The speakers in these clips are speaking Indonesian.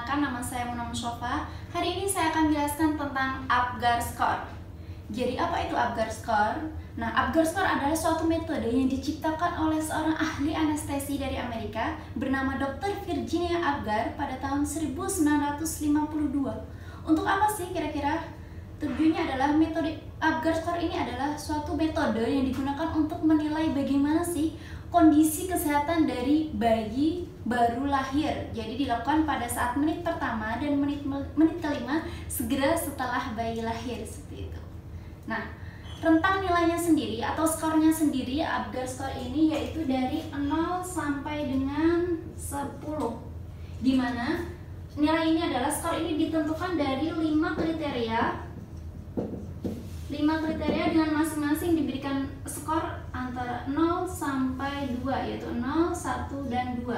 Perkenalkan nama saya Muna Musyofa. Hari ini saya akan jelaskan tentang Apgar Score. Jadi apa itu Apgar Score? Nah, Apgar Score adalah suatu metode yang diciptakan oleh seorang ahli anestesi dari Amerika bernama Dr. Virginia Apgar pada tahun 1952. Untuk apa sih kira-kira? Tujuannya adalah metode Apgar Score ini adalah suatu metode yang digunakan untuk menilai bagaimana sih kondisi kesehatan dari bayi baru lahir. Jadi dilakukan pada saat menit pertama dan menit menit kelima segera setelah bayi lahir seperti itu. Nah, rentang nilainya sendiri atau skornya sendiri Apgar skor ini yaitu dari 0 sampai dengan 10. Di mana nilai ini adalah skor ini ditentukan dari 5 kriteria lima kriteria dengan masing-masing diberikan skor antara 0 sampai 2 yaitu 0, 1 dan 2.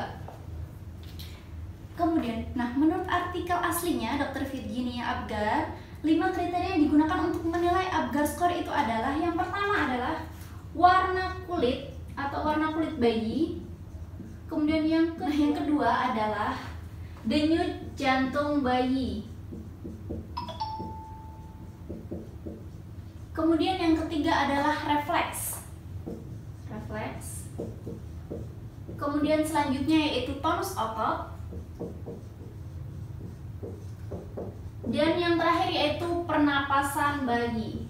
Kemudian, nah menurut artikel aslinya Dr. Virginia Apgar, lima kriteria yang digunakan untuk menilai Apgar score itu adalah yang pertama adalah warna kulit atau warna kulit bayi. Kemudian yang ke yang kedua adalah denyut jantung bayi. Kemudian yang ketiga adalah refleks. Refleks. Kemudian selanjutnya yaitu tonus otot. Dan yang terakhir yaitu pernapasan bayi.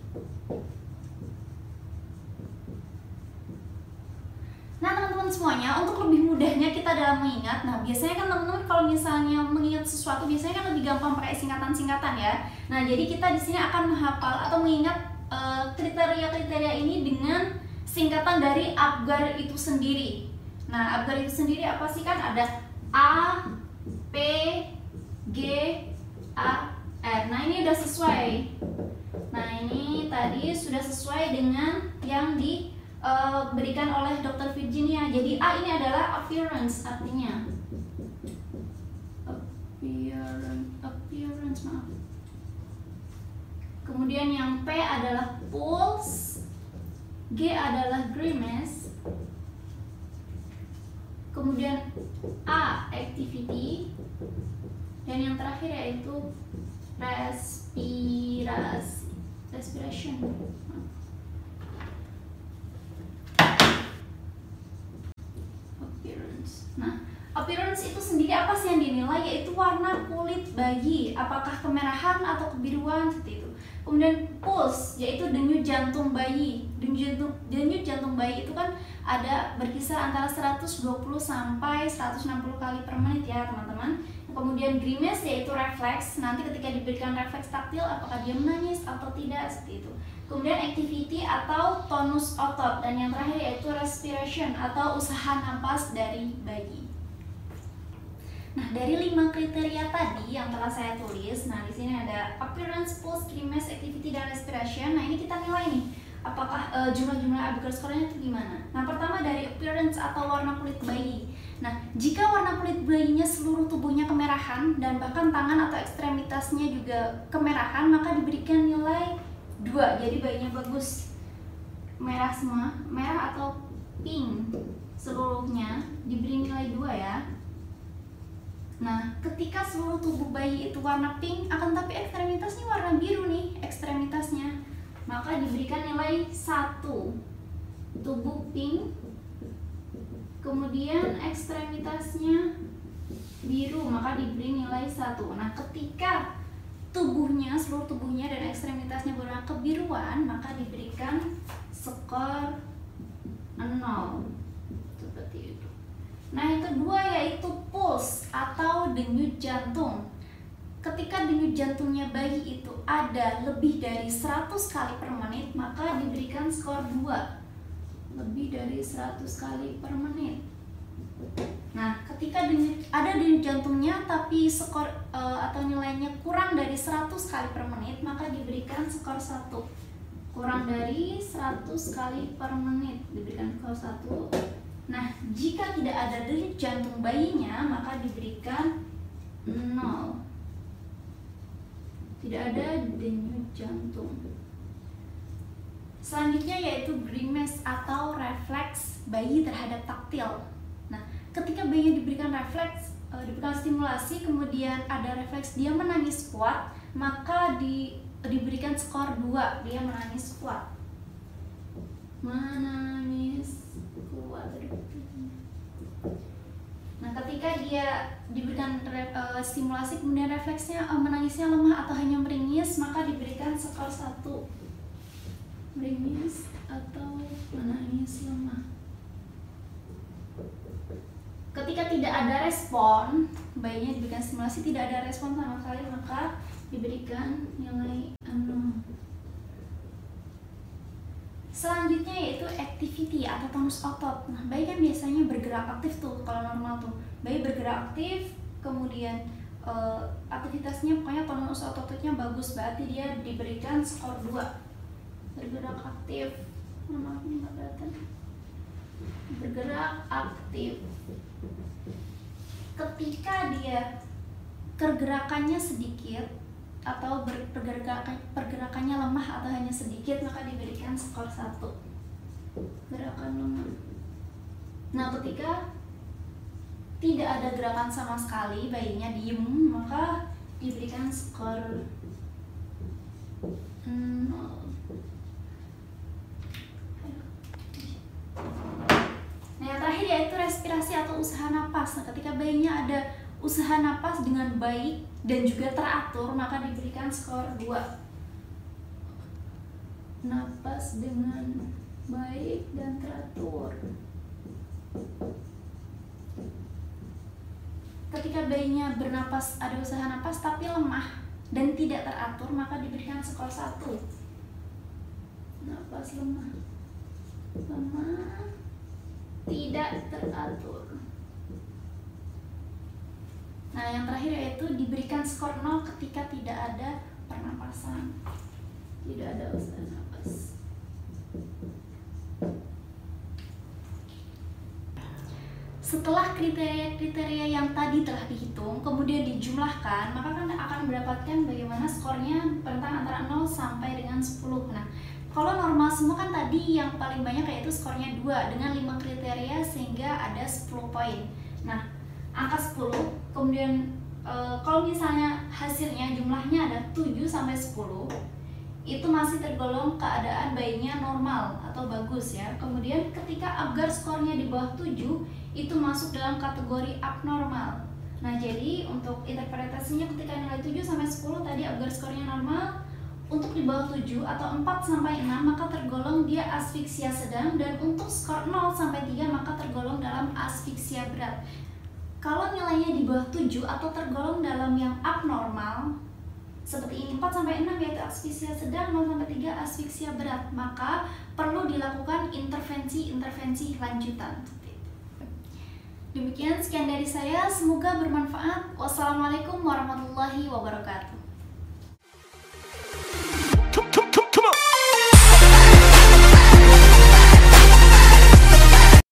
Nah teman-teman semuanya untuk lebih mudahnya kita dalam mengingat Nah biasanya kan teman-teman kalau misalnya mengingat sesuatu biasanya kan lebih gampang pakai singkatan-singkatan ya Nah jadi kita di sini akan menghafal atau mengingat Eh, kriteria-kriteria ini dengan singkatan dari Apgar itu sendiri. Nah, Apgar itu sendiri apa sih kan ada A, P, G, A, R. Nah, ini udah sesuai. Nah, ini tadi sudah sesuai dengan yang diberikan eh, oleh Dr. Virginia. Jadi A ini adalah appearance artinya. Appearance, appearance maaf Kemudian yang P adalah pulse, G adalah grimace, kemudian A activity, dan yang terakhir yaitu respirasi, respiration. Appearance. Nah, appearance itu sendiri apa sih yang dinilai? Yaitu warna kulit bayi, apakah kemerahan atau kebiruan seperti itu. Kemudian pulse yaitu denyut jantung bayi. Denyut jantung, denyut jantung bayi itu kan ada berkisar antara 120 sampai 160 kali per menit ya, teman-teman. Kemudian grimace yaitu refleks. Nanti ketika diberikan refleks taktil apakah dia menangis atau tidak seperti itu. Kemudian activity atau tonus otot dan yang terakhir yaitu respiration atau usaha napas dari bayi. Nah, dari lima kriteria tadi yang telah saya tulis, nah di sini ada appearance, pulse, grimace, activity, dan respiration. Nah, ini kita nilai nih, apakah uh, jumlah-jumlah Abigail skornya itu gimana? Nah, pertama dari appearance atau warna kulit bayi. Nah, jika warna kulit bayinya seluruh tubuhnya kemerahan dan bahkan tangan atau ekstremitasnya juga kemerahan, maka diberikan nilai 2. Jadi bayinya bagus. Merah semua, merah atau pink seluruhnya diberi nilai 2 ya. Nah, ketika seluruh tubuh bayi itu warna pink, akan tapi ekstremitasnya warna biru nih, ekstremitasnya. Maka diberikan nilai 1. Tubuh pink, kemudian ekstremitasnya biru, maka diberi nilai 1. Nah, ketika tubuhnya, seluruh tubuhnya dan ekstremitasnya berwarna kebiruan, maka diberikan skor 0. Seperti itu. Nah, yang kedua yaitu pulse atau denyut jantung. Ketika denyut jantungnya bayi itu ada lebih dari 100 kali per menit, maka diberikan skor 2. Lebih dari 100 kali per menit. Nah, ketika denyut, ada denyut jantungnya tapi skor e, atau nilainya kurang dari 100 kali per menit, maka diberikan skor 1. Kurang dari 100 kali per menit diberikan skor 1 Nah, jika tidak ada denyut jantung bayinya, maka diberikan 0. Tidak ada denyut jantung. Selanjutnya yaitu grimace atau refleks bayi terhadap taktil. Nah, ketika bayi diberikan refleks uh, diberikan stimulasi kemudian ada refleks dia menangis kuat maka di diberikan skor 2 dia menangis kuat menangis nah ketika dia diberikan uh, stimulasi kemudian refleksnya uh, menangisnya lemah atau hanya meringis maka diberikan skor 1 meringis atau menangis lemah. Ketika tidak ada respon bayinya diberikan stimulasi tidak ada respon sama sekali maka diberikan nilai 6 selanjutnya yaitu activity atau tonus otot. Nah bayi kan biasanya bergerak aktif tuh kalau normal tuh. Bayi bergerak aktif kemudian uh, aktivitasnya pokoknya tonus ototnya bagus berarti dia diberikan skor 2 bergerak aktif. Maaf ini nggak kelihatan. Bergerak aktif. Ketika dia pergerakannya sedikit atau pergerakan pergerakannya lemah atau hanya sedikit maka diberikan skor satu. Gerakan lemah. Nah ketika tidak ada gerakan sama sekali bayinya diem maka diberikan skor nol. Nah yang terakhir yaitu respirasi atau usaha napas. Nah ketika bayinya ada usaha napas dengan baik dan juga teratur maka diberikan skor 2 napas dengan baik dan teratur. Ketika bayinya bernapas ada usaha napas tapi lemah dan tidak teratur maka diberikan skor 1 napas lemah. Lemah tidak teratur Nah, yang terakhir yaitu diberikan skor 0 ketika tidak ada pernapasan. Tidak ada usaha napas. Setelah kriteria-kriteria yang tadi telah dihitung, kemudian dijumlahkan, maka kan akan mendapatkan bagaimana skornya rentang antara 0 sampai dengan 10. Nah, kalau normal semua kan tadi yang paling banyak yaitu skornya 2 dengan 5 kriteria sehingga ada 10 poin. Nah, angka 10 kemudian e, kalau misalnya hasilnya jumlahnya ada 7 sampai 10 itu masih tergolong keadaan bayinya normal atau bagus ya. Kemudian ketika Apgar skornya di bawah 7 itu masuk dalam kategori abnormal. Nah, jadi untuk interpretasinya ketika nilai 7 sampai 10 tadi Apgar skornya normal, untuk di bawah 7 atau 4 sampai 6 maka tergolong dia asfiksia sedang dan untuk skor 0 sampai 3 maka tergolong dalam asfiksia berat. Kalau nilainya di bawah 7 atau tergolong dalam yang abnormal, seperti ini 4 sampai 6 yaitu asfiksia sedang, 0 sampai 3 asfiksia berat, maka perlu dilakukan intervensi-intervensi lanjutan. Demikian sekian dari saya, semoga bermanfaat. Wassalamualaikum warahmatullahi wabarakatuh.